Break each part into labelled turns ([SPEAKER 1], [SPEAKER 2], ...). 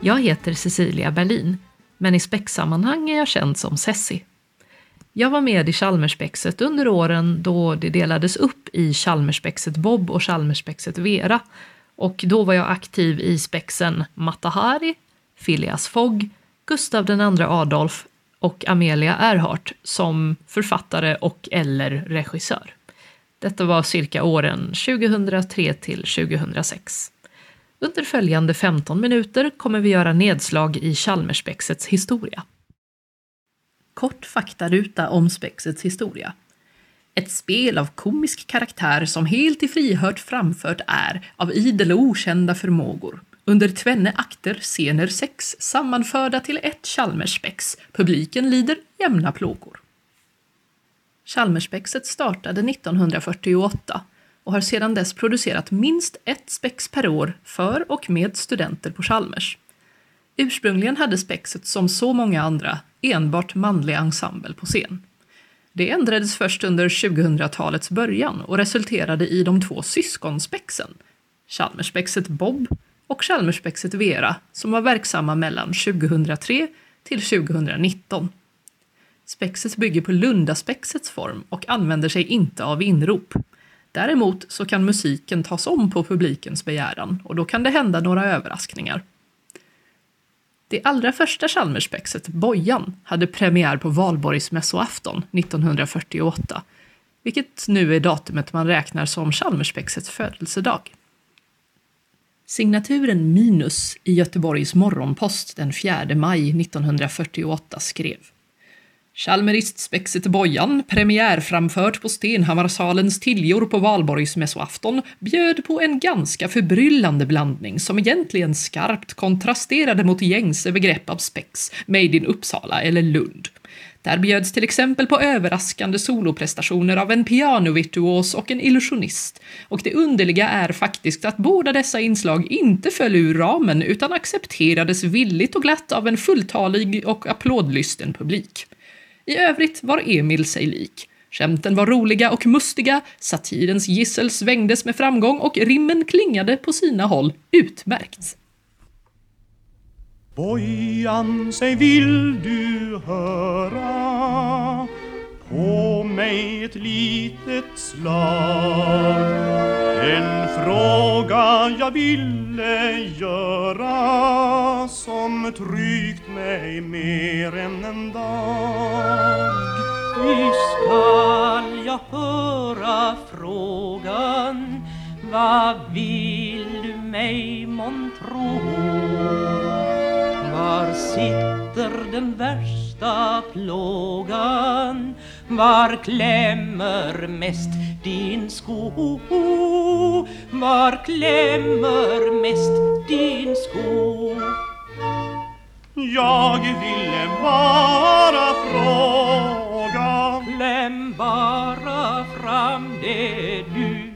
[SPEAKER 1] Jag heter Cecilia Berlin, men i späcksammanhang är jag känd som Sessi. Jag var med i Chalmerspexet under åren då det delades upp i Chalmerspexet Bob och Chalmerspexet Vera. Och då var jag aktiv i spexen Matahari, Phileas Fogg, Gustav II Adolf och Amelia Earhart som författare och eller regissör. Detta var cirka åren 2003 till 2006. Under följande 15 minuter kommer vi göra nedslag i Chalmersspexets historia. Kort faktaruta om spexets historia. Ett spel av komisk karaktär som helt i frihört framfört är av idel och okända förmågor. Under tvenne akter, scener sex, sammanförda till ett Chalmersspex. Publiken lider jämna plågor. Chalmersspexet startade 1948 och har sedan dess producerat minst ett spex per år för och med studenter på Chalmers. Ursprungligen hade spexet som så många andra enbart manlig ensemble på scen. Det ändrades först under 2000-talets början och resulterade i de två syskonspexen, Chalmersspexet Bob och Chalmersspexet Vera, som var verksamma mellan 2003 till 2019. Spexet bygger på Lundaspexets form och använder sig inte av inrop. Däremot så kan musiken tas om på publikens begäran och då kan det hända några överraskningar. Det allra första Chalmerspexet, Bojan, hade premiär på valborgsmässoafton 1948, vilket nu är datumet man räknar som Chalmerspexets födelsedag. Signaturen Minus i Göteborgs Morgonpost den 4 maj 1948 skrev Chalmeristspexet Bojan, premiärframfört på Stenhammarsalens Tiljor på valborgsmässoafton, bjöd på en ganska förbryllande blandning som egentligen skarpt kontrasterade mot gängse begrepp av spex, made in Uppsala eller Lund. Där bjöds till exempel på överraskande soloprestationer av en pianovirtuos och en illusionist. Och det underliga är faktiskt att båda dessa inslag inte föll ur ramen utan accepterades villigt och glatt av en fulltalig och applådlysten publik. I övrigt var Emil sig lik. Skämten var roliga och mustiga, satirens gissel svängdes med framgång och rimmen klingade på sina håll utmärkt.
[SPEAKER 2] Bojan, säg vill du höra på mig ett litet slag En fråga jag ville göra som tryckt mig mer än en dag
[SPEAKER 3] Visst skall jag höra frågan Vad vill du mig månntro? Var sitter den värsta plågan? Var klämmer mest din sko? Var klämmer mest din sko?
[SPEAKER 2] Jag ville bara fråga
[SPEAKER 3] Kläm bara fram det du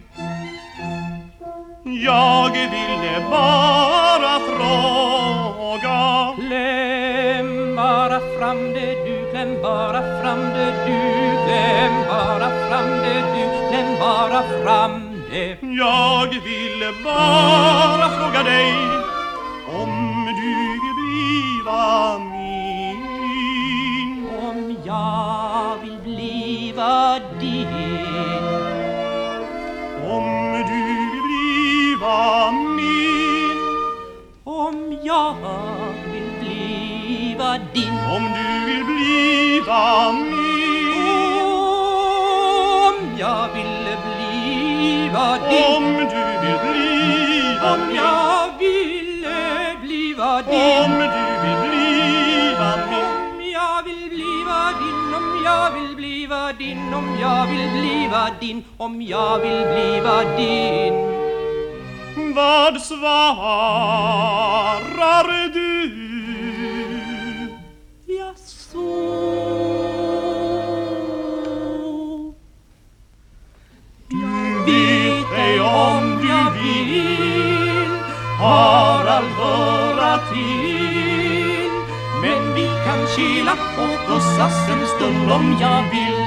[SPEAKER 2] Jag ville bara
[SPEAKER 3] bara fram det.
[SPEAKER 2] Jag ville bara fråga dig om du vill bliva min.
[SPEAKER 3] Om jag vill bliva din.
[SPEAKER 2] Om du vill bliva min.
[SPEAKER 3] Om jag vill bliva din.
[SPEAKER 2] Om du vill bliva min.
[SPEAKER 3] Om jag ville bliva din
[SPEAKER 2] Om du vill bliva
[SPEAKER 3] Om jag ville bliva
[SPEAKER 2] Om
[SPEAKER 3] din
[SPEAKER 2] du vill bliva min.
[SPEAKER 3] Om jag vill bliva din. Om jag vill bliva din. Om jag vill bliva din. Om jag vill bliva din.
[SPEAKER 2] Vad svarar du? Harald höra till
[SPEAKER 3] Men vi kan kila och pussas en stund om jag vill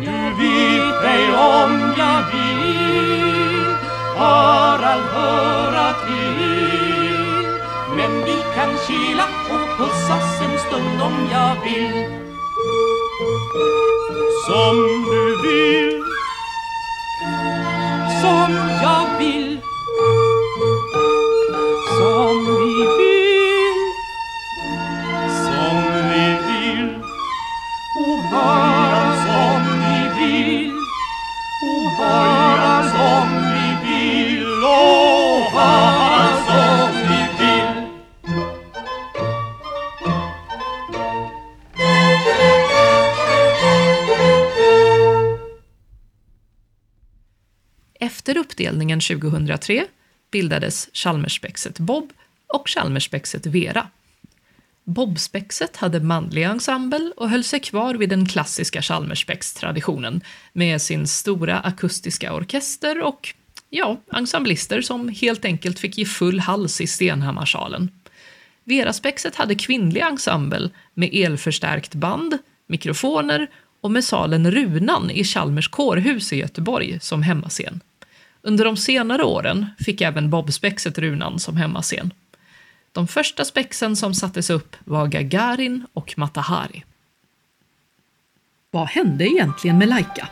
[SPEAKER 2] Du vet ej om
[SPEAKER 3] jag vill Harald höra till. Men vi kan kila och pussas en stund om jag vill.
[SPEAKER 2] som du vill
[SPEAKER 3] som jag
[SPEAKER 1] Efter uppdelningen 2003 bildades Chalmerspexet Bob och Chalmerspexet Vera. Bobspexet hade manlig ensemble och höll sig kvar vid den klassiska Chalmerspex-traditionen med sin stora akustiska orkester och, ja, ensemblister som helt enkelt fick ge full hals i Stenhammarsalen. Veraspexet hade kvinnlig ensemble med elförstärkt band, mikrofoner och med salen Runan i Chalmers kårhus i Göteborg som hemmascen. Under de senare åren fick även Bobspexet Runan som hemmascen. De första spexen som sattes upp var Gagarin och Matahari. Vad hände egentligen med Laika?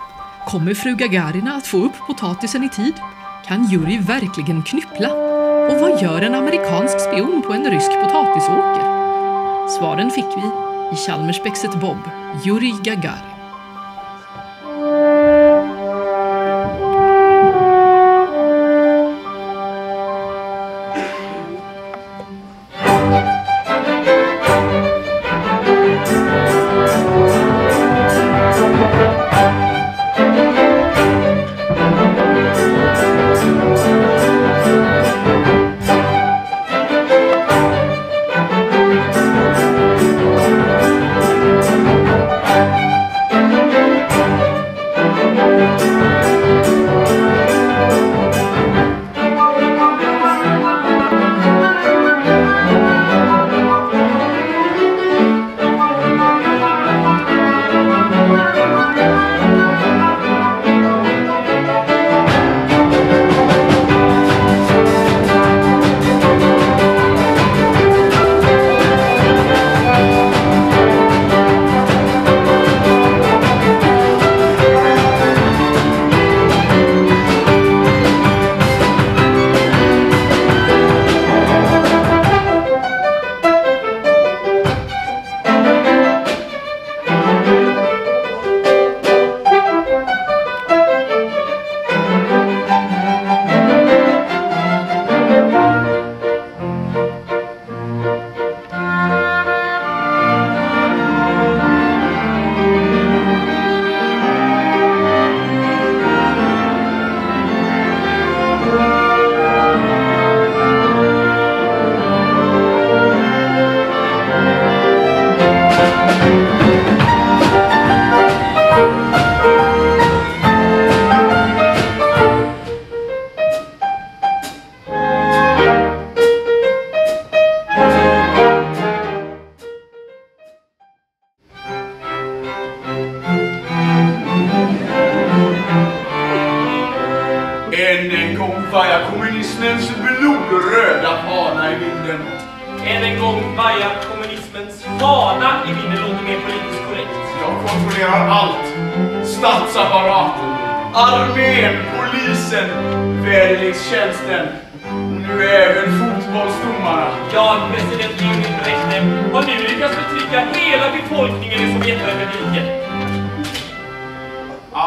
[SPEAKER 1] Kommer fru Gagarina att få upp potatisen i tid? Kan Juri verkligen knyppla? Och vad gör en amerikansk spion på en rysk potatisåker? Svaren fick vi i Chalmerspexet Bob, Juri Gagarin.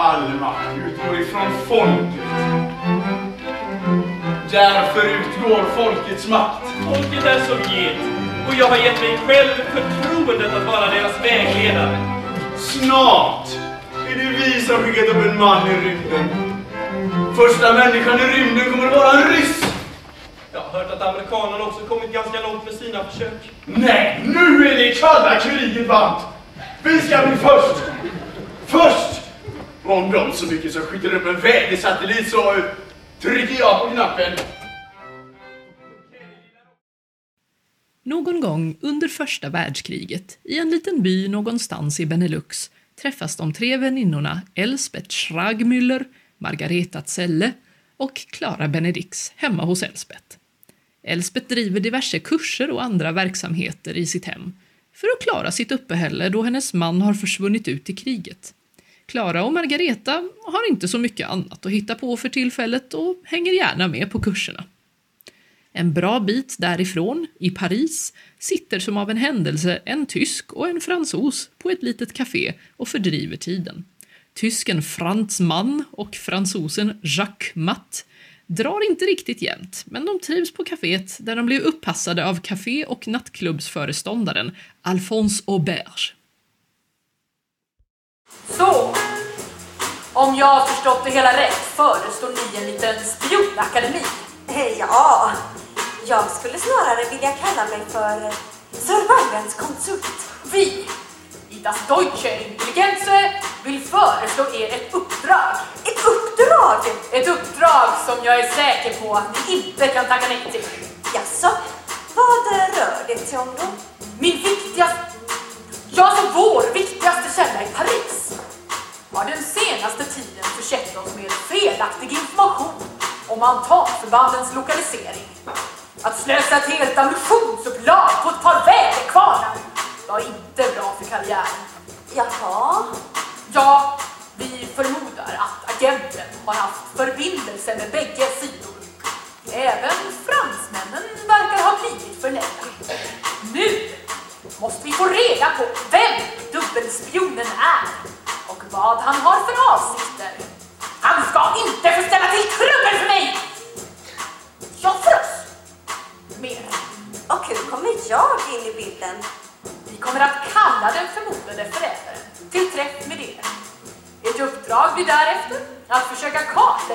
[SPEAKER 4] All makt utgår ifrån folket. Därför utgår folkets makt.
[SPEAKER 5] Folket är Sovjet och jag har gett mig själv förtroendet att vara deras vägledare.
[SPEAKER 4] Snart är det vi som skickat upp en man i rymden. Första människan i rymden kommer att vara en ryss.
[SPEAKER 5] Jag har hört att amerikanerna också kommit ganska långt med sina försök.
[SPEAKER 4] Nej, nu är det kalla kriget varmt. Vi ska bli först. Först! Om de så mycket som skickar upp en vädersatellit så trycker jag på knappen.
[SPEAKER 1] Någon gång under första världskriget, i en liten by någonstans i Benelux, träffas de tre väninnorna Elsbeth Schragmüller, Margareta Zelle och Clara Benedix hemma hos Elsbeth. Elsbeth driver diverse kurser och andra verksamheter i sitt hem för att klara sitt uppehälle då hennes man har försvunnit ut i kriget. Klara och Margareta har inte så mycket annat att hitta på för tillfället och hänger gärna med på kurserna. En bra bit därifrån, i Paris, sitter som av en händelse en tysk och en fransos på ett litet café och fördriver tiden. Tysken Franz Mann och fransosen Jacques Matt drar inte riktigt jämnt, men de trivs på kaféet där de blev uppassade av café och nattklubbsföreståndaren Alphonse Auberge.
[SPEAKER 6] Så, om jag har förstått det hela rätt föreslår ni en liten spionakademi.
[SPEAKER 7] Ja, jag skulle snarare vilja kalla mig för survivalskonsult.
[SPEAKER 6] Vi, i Das Deutsche Intelligenze, vill föreslå er ett uppdrag.
[SPEAKER 7] Ett uppdrag?
[SPEAKER 6] Ett uppdrag som jag är säker på att ni inte kan tacka nej till.
[SPEAKER 7] Jaså, vad rör det sig om då?
[SPEAKER 6] Min viktigaste, ja så vår viktigaste källa i Paris har den senaste tiden försett oss med felaktig information om antanförbandens lokalisering. Att slösa ett helt ammunitionsupplag på ett par väderkvarnar var inte bra för karriären.
[SPEAKER 7] Jaha,
[SPEAKER 6] Ja, vi förmodar att agenten har haft förbindelse med bägge sidor.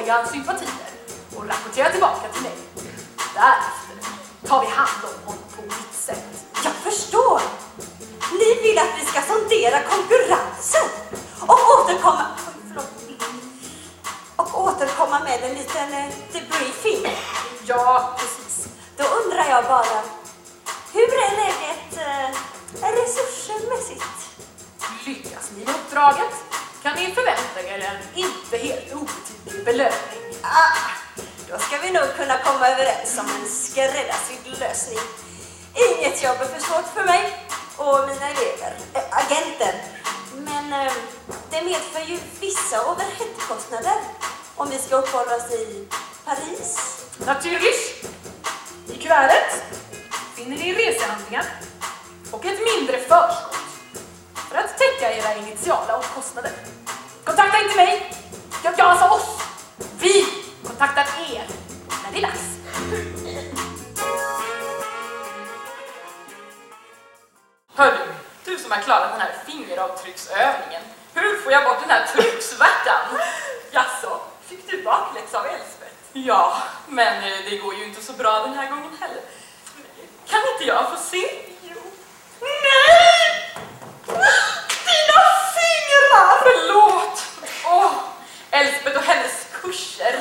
[SPEAKER 6] Kartlägga hans
[SPEAKER 7] ju vissa overheadkostnader om vi ska uppehålla oss i Paris.
[SPEAKER 6] Naturligt. I kuvertet finner ni resehandlingar och ett mindre förskott för att täcka era initiala omkostnader. Kontakta inte mig! Jag, jag sa oss! Vi kontaktar er när det är dags. Hörru, du som har klarat den här fingeravtrycksövningen. Hur får jag bort den här trycksvärtan? Jaså, fick du bakläxa av Elsbeth? Ja, men eh, det går ju inte så bra den här gången heller. Kan inte jag få se? Jo. Nej! Dina fingrar! Förlåt! Åh, Elsbeth och hennes kurser.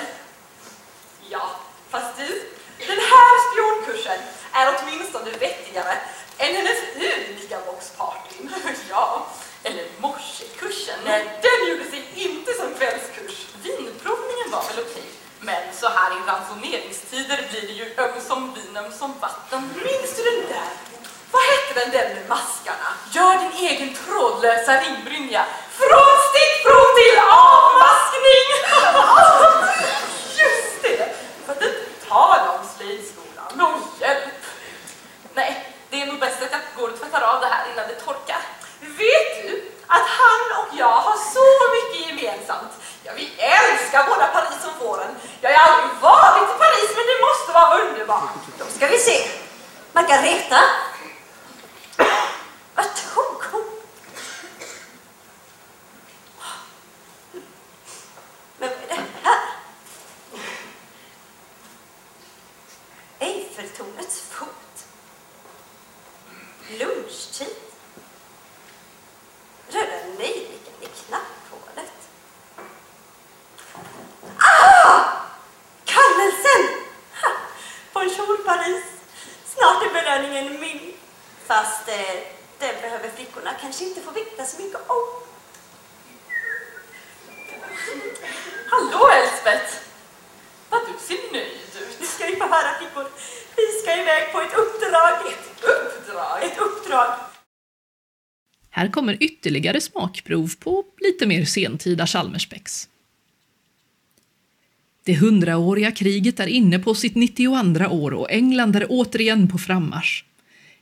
[SPEAKER 6] Ja, fast du, den här spionkursen är åtminstone vettigare än hennes övriga boxpartyn. Ja, eller morsekursen. Nej, den gjorde sig inte som kvällskurs. Vinprovningen var väl okej. Men så här i ransoneringstider blir det ju ömsom vin, ömsom vatten. Minns du den där? Vad hette den där med maskarna? Gör din egen trådlösa ringbrynja. Från stickprov till avmaskning! Just det! För att inte tala om slöjdskolan. Någon hjälp! Nej, det är nog bäst att jag går och tvättar av det här innan det torkar. Vet du att han och jag har så mycket gemensamt? Ja, vi älskar båda Paris om våren. Jag har aldrig varit i Paris, men det måste vara underbart.
[SPEAKER 7] Då ska vi se. Margareta? Vad tog hon? Men vad är det här? Eiffeltornets fot. Lunchtid. Röda nejlikan i knapphålet. Ah! Kallelsen! Ha! Bonjour Paris! Snart är belöningen min. Fast eh, den behöver flickorna kanske inte få veta så mycket om.
[SPEAKER 6] Hallå Elsbeth! Vad ser nöjd ut.
[SPEAKER 7] Nu ska vi få höra flickor. Vi ska iväg på ett uppdrag. Ett
[SPEAKER 6] Uppdrag.
[SPEAKER 7] Ett uppdrag.
[SPEAKER 1] Här kommer ytterligare smakprov på lite mer sentida Chalmerspex. Det hundraåriga kriget är inne på sitt 92 år och England är återigen på frammarsch.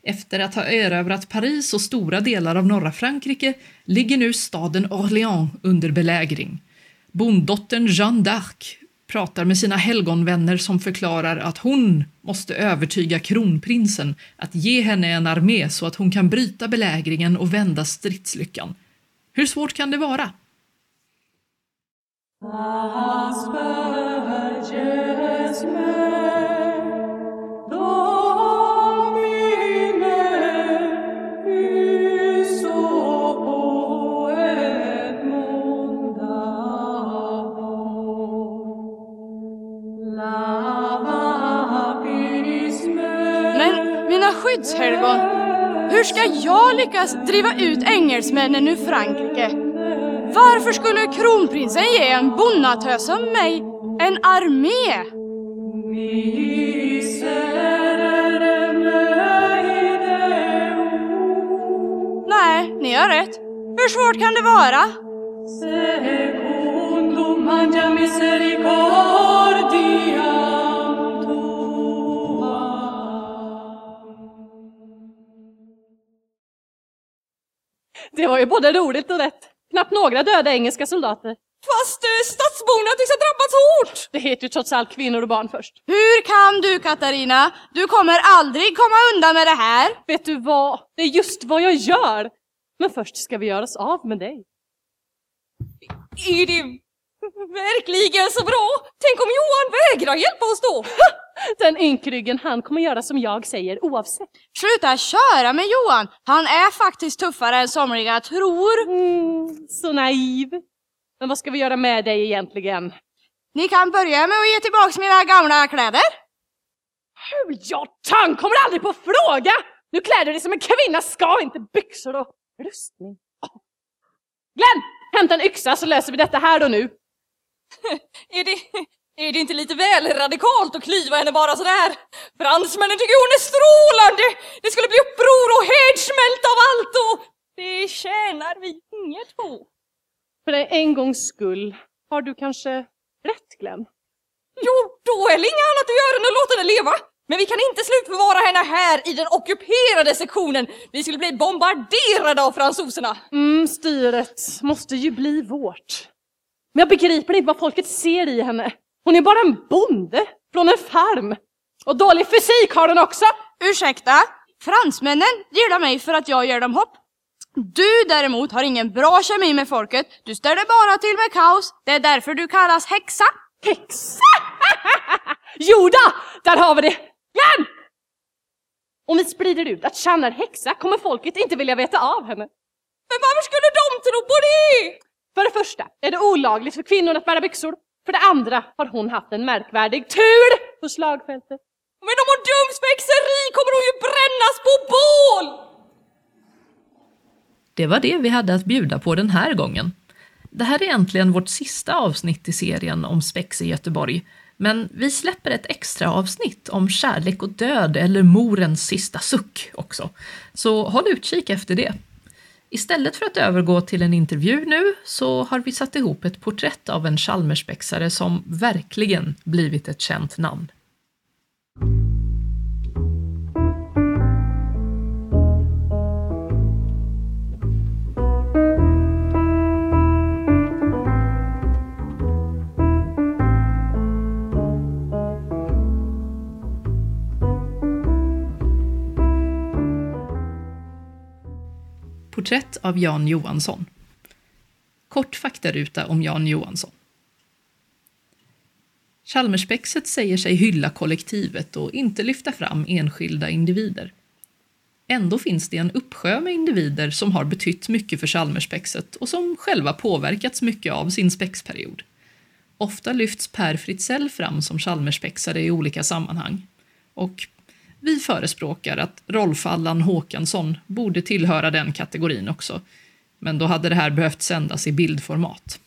[SPEAKER 1] Efter att ha erövrat Paris och stora delar av norra Frankrike ligger nu staden Orléans under belägring. Bonddottern Jeanne d'Arc pratar med sina helgonvänner som förklarar att hon måste övertyga kronprinsen att ge henne en armé så att hon kan bryta belägringen och vända stridslyckan. Hur svårt kan det vara?
[SPEAKER 8] Men skyddshelgon, hur ska jag lyckas driva ut engelsmännen ur Frankrike? Varför skulle kronprinsen ge en bonnatös som mig en armé? Nej, ni har rätt. Hur svårt kan det vara?
[SPEAKER 9] Det var ju både roligt och rätt. Knappt några döda engelska soldater.
[SPEAKER 8] Fast eh, stadsborna tycks ha drabbats hårt!
[SPEAKER 9] Det heter ju trots allt kvinnor och barn först.
[SPEAKER 8] Hur kan du Katarina? Du kommer aldrig komma undan med det här!
[SPEAKER 9] Vet du vad? Det är just vad jag gör! Men först ska vi göra oss av med dig.
[SPEAKER 8] Är det verkligen så bra? Tänk om Johan vägrar hjälpa oss då?
[SPEAKER 9] Den ynkryggen, han kommer göra som jag säger oavsett.
[SPEAKER 8] Sluta köra med Johan! Han är faktiskt tuffare än somliga tror.
[SPEAKER 9] Mm, så naiv. Men vad ska vi göra med dig egentligen?
[SPEAKER 8] Ni kan börja med att ge tillbaks mina gamla kläder.
[SPEAKER 9] Hur jag tan kommer aldrig på fråga! Nu klär du dig som en kvinna ska, inte byxor och rustning. Glenn! Hämta en yxa så löser vi detta här och nu.
[SPEAKER 8] Är det, är det inte lite väl radikalt att klyva henne bara sådär? Fransmännen tycker hon är strålande! Det skulle bli uppror och härdsmälta av allt och det tjänar vi inget på.
[SPEAKER 9] För en gångs skull har du kanske rätt, Glenn.
[SPEAKER 8] Jo, då är det inget annat att göra än att låta henne leva. Men vi kan inte slutförvara henne här i den ockuperade sektionen. Vi skulle bli bombarderade av fransoserna.
[SPEAKER 9] Mm, styret måste ju bli vårt. Men jag begriper inte vad folket ser i henne. Hon är bara en bonde från en farm. Och dålig fysik har hon också.
[SPEAKER 8] Ursäkta? Fransmännen gillar mig för att jag ger dem hopp. Du däremot har ingen bra kemi med folket. Du ställer bara till med kaos. Det är därför du kallas häxa.
[SPEAKER 9] Häxa! Joda! Där har vi det! Glenn! Om vi sprider ut att Channa är häxa kommer folket inte vilja veta av henne.
[SPEAKER 8] Men varför skulle de tro på det?
[SPEAKER 9] För det första är det olagligt för kvinnor att bära byxor. För det andra har hon haft en märkvärdig tur på slagfältet.
[SPEAKER 8] Men om hon döms för häxeri kommer hon ju brännas på bål!
[SPEAKER 1] Det var det vi hade att bjuda på den här gången. Det här är egentligen vårt sista avsnitt i serien om spex i Göteborg, men vi släpper ett extra avsnitt om kärlek och död eller morens sista suck också. Så håll utkik efter det. Istället för att övergå till en intervju nu så har vi satt ihop ett porträtt av en Chalmerspexare som verkligen blivit ett känt namn. Porträtt av Jan Johansson. Kort faktaruta om Jan Johansson. Chalmerspexet säger sig hylla kollektivet och inte lyfta fram enskilda individer. Ändå finns det en uppsjö med individer som har betytt mycket för Chalmerspexet och som själva påverkats mycket av sin spexperiod. Ofta lyfts Per Fritzell fram som Chalmerspexare i olika sammanhang. Och vi förespråkar att Rolf Allan Håkansson borde tillhöra den kategorin också, men då hade det här behövt sändas i bildformat.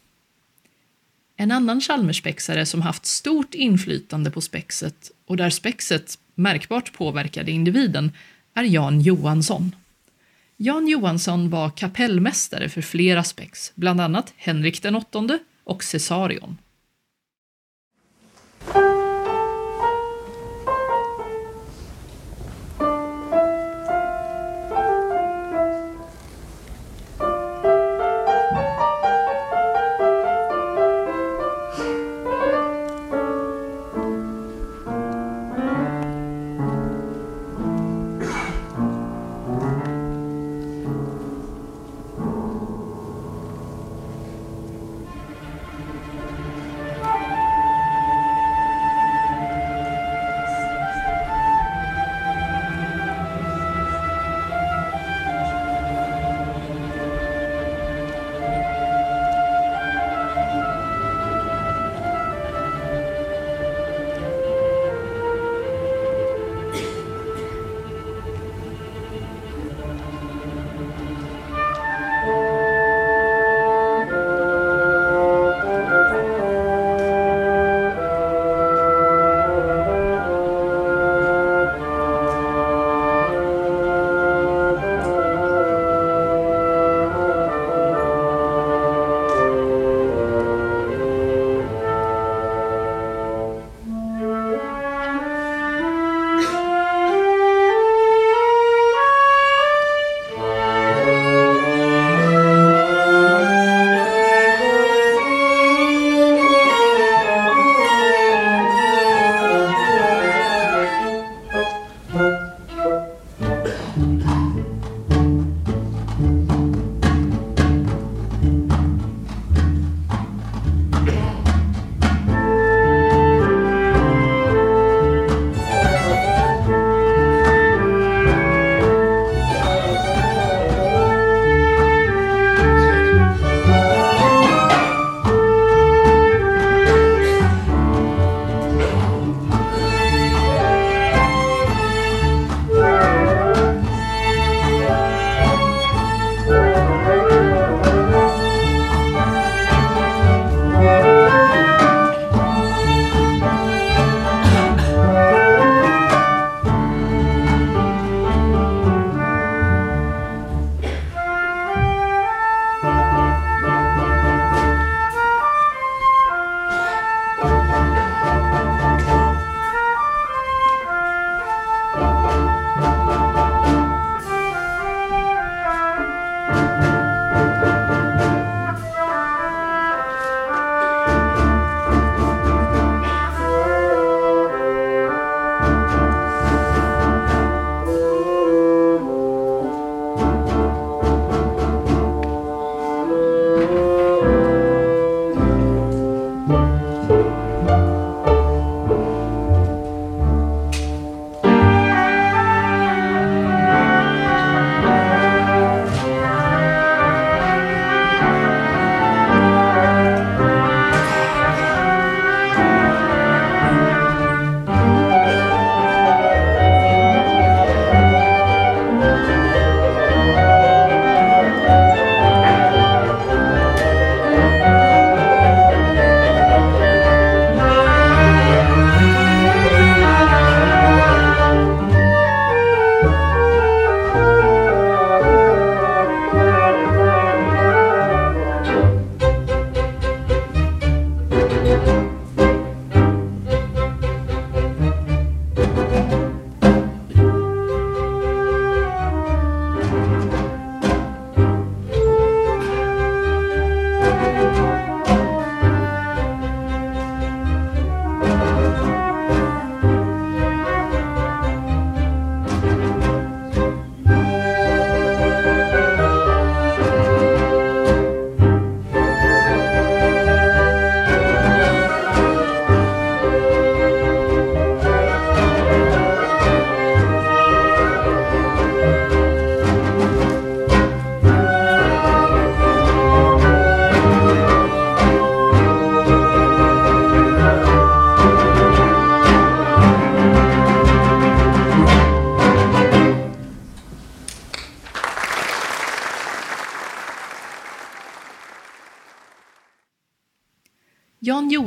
[SPEAKER 1] En annan Chalmerspexare som haft stort inflytande på spexet och där spexet märkbart påverkade individen är Jan Johansson. Jan Johansson var kapellmästare för flera spex, bland annat Henrik den åttonde och Cesarion.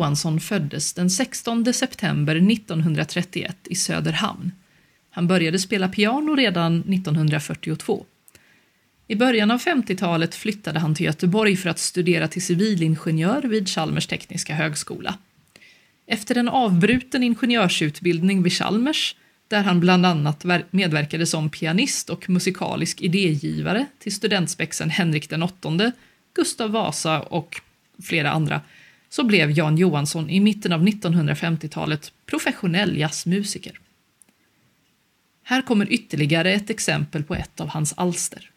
[SPEAKER 1] Johansson föddes den 16 september 1931 i Söderhamn. Han började spela piano redan 1942. I början av 50-talet flyttade han till Göteborg för att studera till civilingenjör vid Chalmers tekniska högskola. Efter en avbruten ingenjörsutbildning vid Chalmers, där han bland annat medverkade som pianist och musikalisk idégivare till studentspexen Henrik VIII, Gustav Vasa och flera andra, så blev Jan Johansson i mitten av 1950-talet professionell jazzmusiker. Här kommer ytterligare ett exempel på ett av hans alster.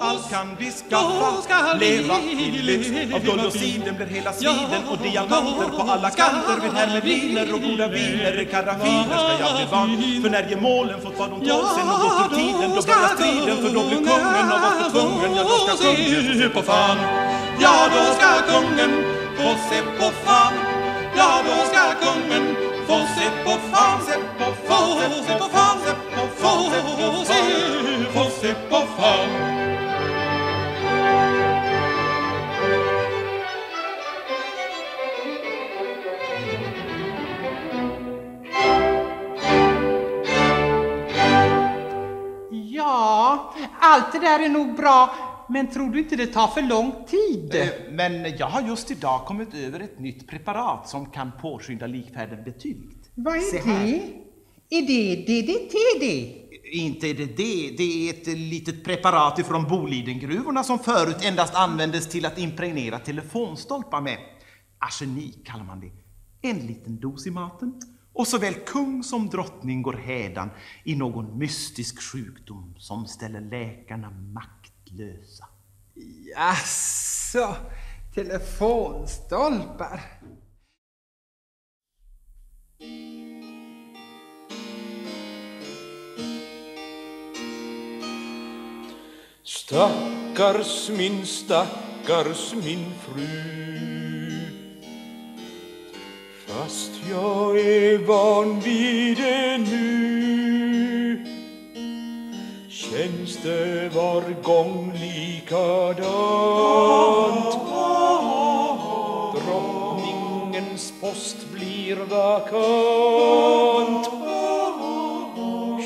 [SPEAKER 10] Allt kan vi skaffa, leva i lyx Av guld och siden blir hela sviden och diamanter på alla kanter. Vid hermeliner och goda viner, karaffiner ska jag bli van. För när gemålen fått vad de tål sen och gått ur tiden Då börjar striden för då blir kungen av oss tvungen. Ja, då ska kungen se på fan. Ja, då ska kungen få se på fan. Ja, då ska kungen
[SPEAKER 11] där är nog bra, men tror du inte det tar för lång tid?
[SPEAKER 10] Eh, Men jag har just idag kommit över ett nytt preparat som kan påskynda likfärden betydligt.
[SPEAKER 11] Vad är
[SPEAKER 10] här.
[SPEAKER 11] det? Är det DDT det?
[SPEAKER 10] Inte är det det. Det är ett litet preparat ifrån Bolidengruvorna som förut endast användes till att impregnera telefonstolpar med. Arsenik kallar man det. En liten dos i maten. Och såväl kung som drottning går hädan i någon mystisk sjukdom som ställer läkarna maktlösa.
[SPEAKER 11] Jaså, telefonstolpar?
[SPEAKER 12] Stackars min, stackars min fru Fast jag är van vid det nu. Känns det var gång likadant? Drottningens post blir vakant.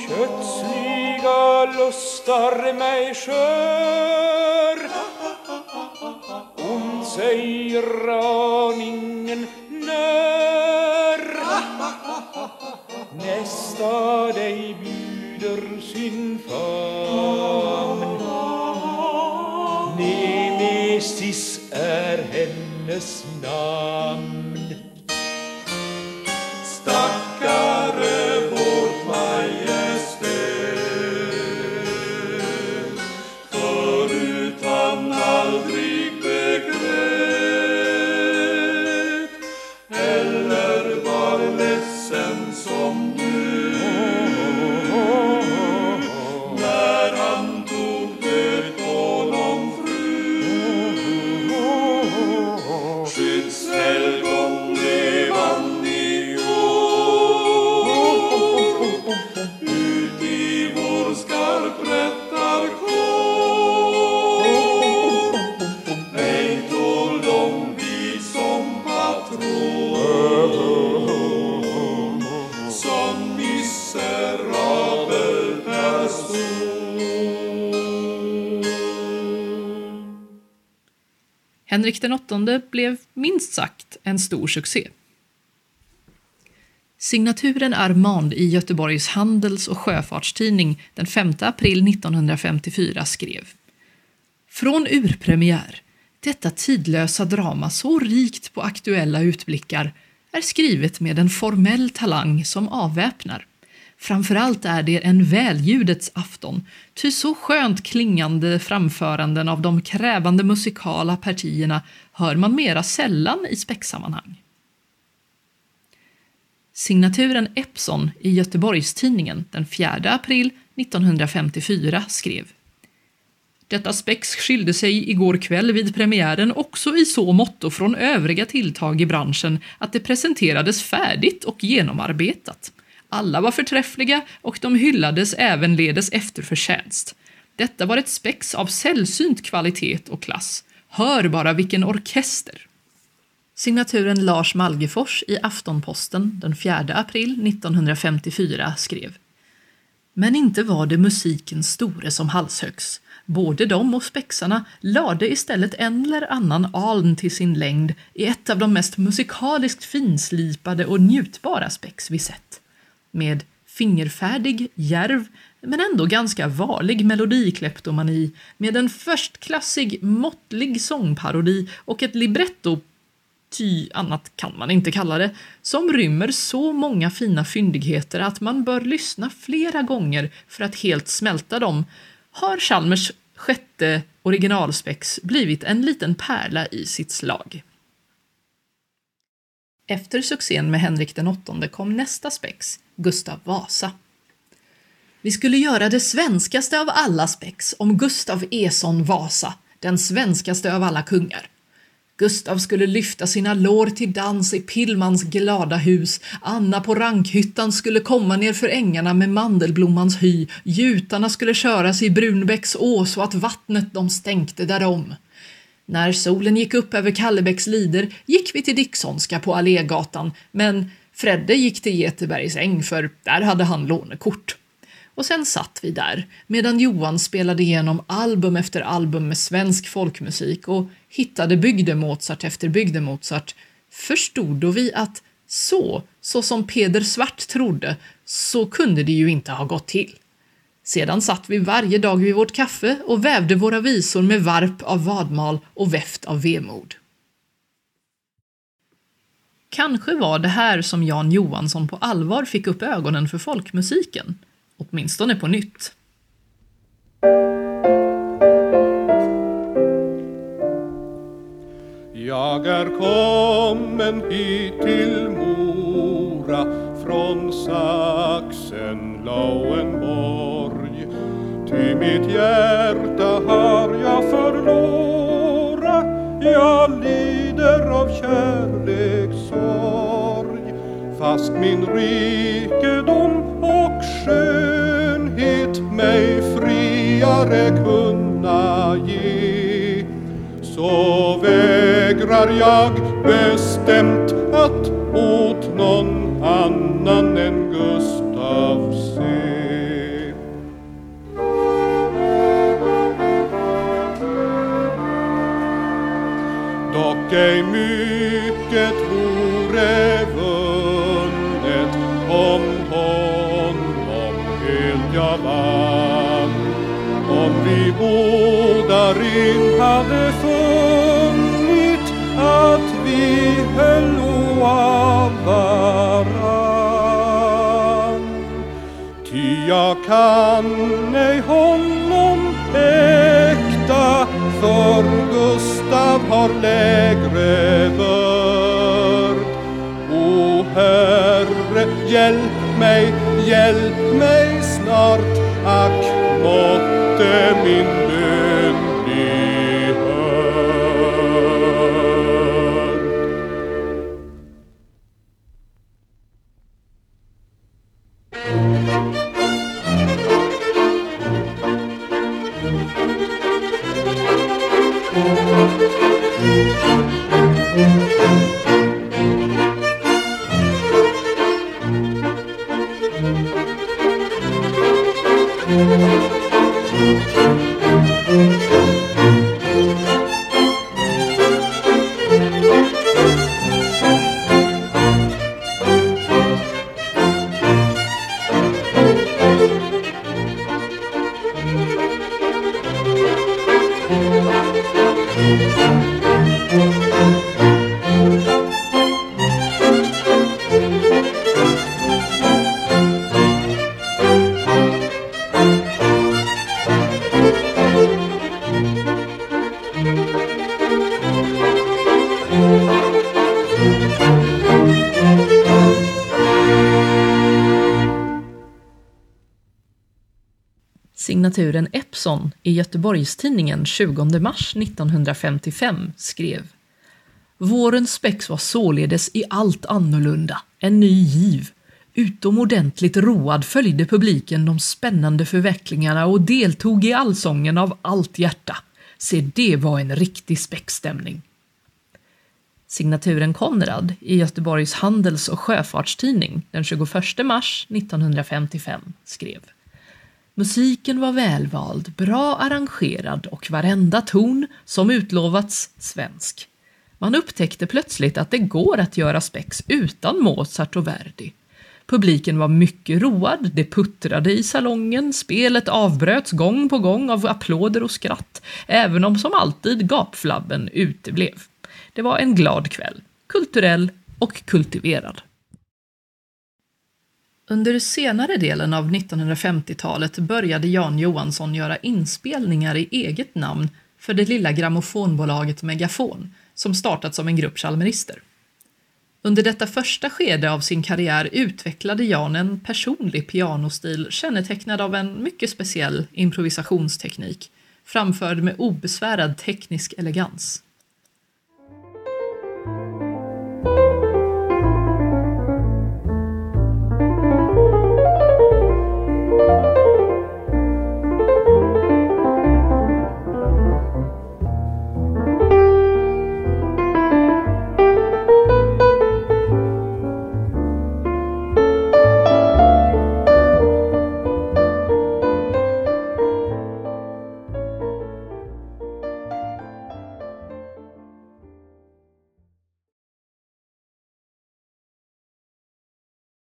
[SPEAKER 12] Kötsliga lustar mig skör. Hon säger bjuder sin famn Nemesis är hennes
[SPEAKER 1] Henrik den åttonde blev minst sagt en stor succé. Signaturen Armand i Göteborgs Handels och Sjöfartstidning den 5 april 1954 skrev Från urpremiär, detta tidlösa drama så rikt på aktuella utblickar, är skrivet med en formell talang som avväpnar. Framförallt är det en väljudets afton, ty så skönt klingande framföranden av de krävande musikala partierna hör man mera sällan i späcksammanhang. Signaturen Epson i Göteborgstidningen den 4 april 1954 skrev detta spex skilde sig igår kväll vid premiären också i så måtto från övriga tilltag i branschen att det presenterades färdigt och genomarbetat. Alla var förträffliga och de hyllades ävenledes efter förtjänst. Detta var ett spex av sällsynt kvalitet och klass. Hör bara vilken orkester! Signaturen Lars Malgefors i Aftonposten den 4 april 1954 skrev Men inte var det musikens store som halshögs. Både de och spexarna lade istället en eller annan aln till sin längd i ett av de mest musikaliskt finslipade och njutbara spex vi sett. Med fingerfärdig, järv, men ändå ganska varlig melodikleptomani med en förstklassig, måttlig sångparodi och ett libretto ty annat kan man inte kalla det, som rymmer så många fina fyndigheter att man bör lyssna flera gånger för att helt smälta dem, har Chalmers sjätte originalspex blivit en liten pärla i sitt slag. Efter succén med Henrik den åttonde kom nästa spex, Gustav Vasa. Vi skulle göra det svenskaste av alla spex om Gustav Eson Vasa, den svenskaste av alla kungar. Gustav skulle lyfta sina lår till dans i Pillmans glada hus. Anna på Rankhyttan skulle komma ner för ängarna med mandelblommans hy. Gjutarna skulle köras i Brunbäcks å så att vattnet de stänkte därom. När solen gick upp över Kallebäcks lider gick vi till Dicksonska på Allégatan, men Fredde gick till Getebergs äng för där hade han lånekort. Och sen satt vi där medan Johan spelade igenom album efter album med svensk folkmusik och hittade bygdemozart efter bygdemozart förstod då vi att så, så som Peder Svart trodde, så kunde det ju inte ha gått till. Sedan satt vi varje dag vid vårt kaffe och vävde våra visor med varp av vadmal och väft av vemod. Kanske var det här som Jan Johansson på allvar fick upp ögonen för folkmusiken åtminstone på nytt.
[SPEAKER 13] Jag är kommen hit till Mora från Sachsen-Lauenborg mitt hjärta har jag förlorat, jag lider av kärlekssorg. Fast min rikedom och skönhet mig friare kunna ge så vägrar jag bestämt båda hade funnit att vi höll av varann. Ty jag kan ej honom äkta för Gustav har lägre börd. O Herre, hjälp mig, hjälp mig snart, ack måtte min
[SPEAKER 1] Signaturen Epson i Göteborgstidningen 20 mars 1955 skrev Vårens spex var således i allt annorlunda, en ny giv. Utomordentligt road följde publiken de spännande förvecklingarna och deltog i allsången av allt hjärta. Se, det var en riktig späckstämning. Signaturen Konrad i Göteborgs Handels och Sjöfartstidning den 21 mars 1955 skrev Musiken var välvald, bra arrangerad och varenda ton, som utlovats, svensk. Man upptäckte plötsligt att det går att göra spex utan Mozart och Verdi. Publiken var mycket road, det puttrade i salongen, spelet avbröts gång på gång av applåder och skratt, även om som alltid gapflabben uteblev. Det var en glad kväll, kulturell och kultiverad. Under senare delen av 1950-talet började Jan Johansson göra inspelningar i eget namn för det lilla grammofonbolaget Megafon, som startat som en grupp chalmerister. Under detta första skede av sin karriär utvecklade Jan en personlig pianostil kännetecknad av en mycket speciell improvisationsteknik, framförd med obesvärad teknisk elegans.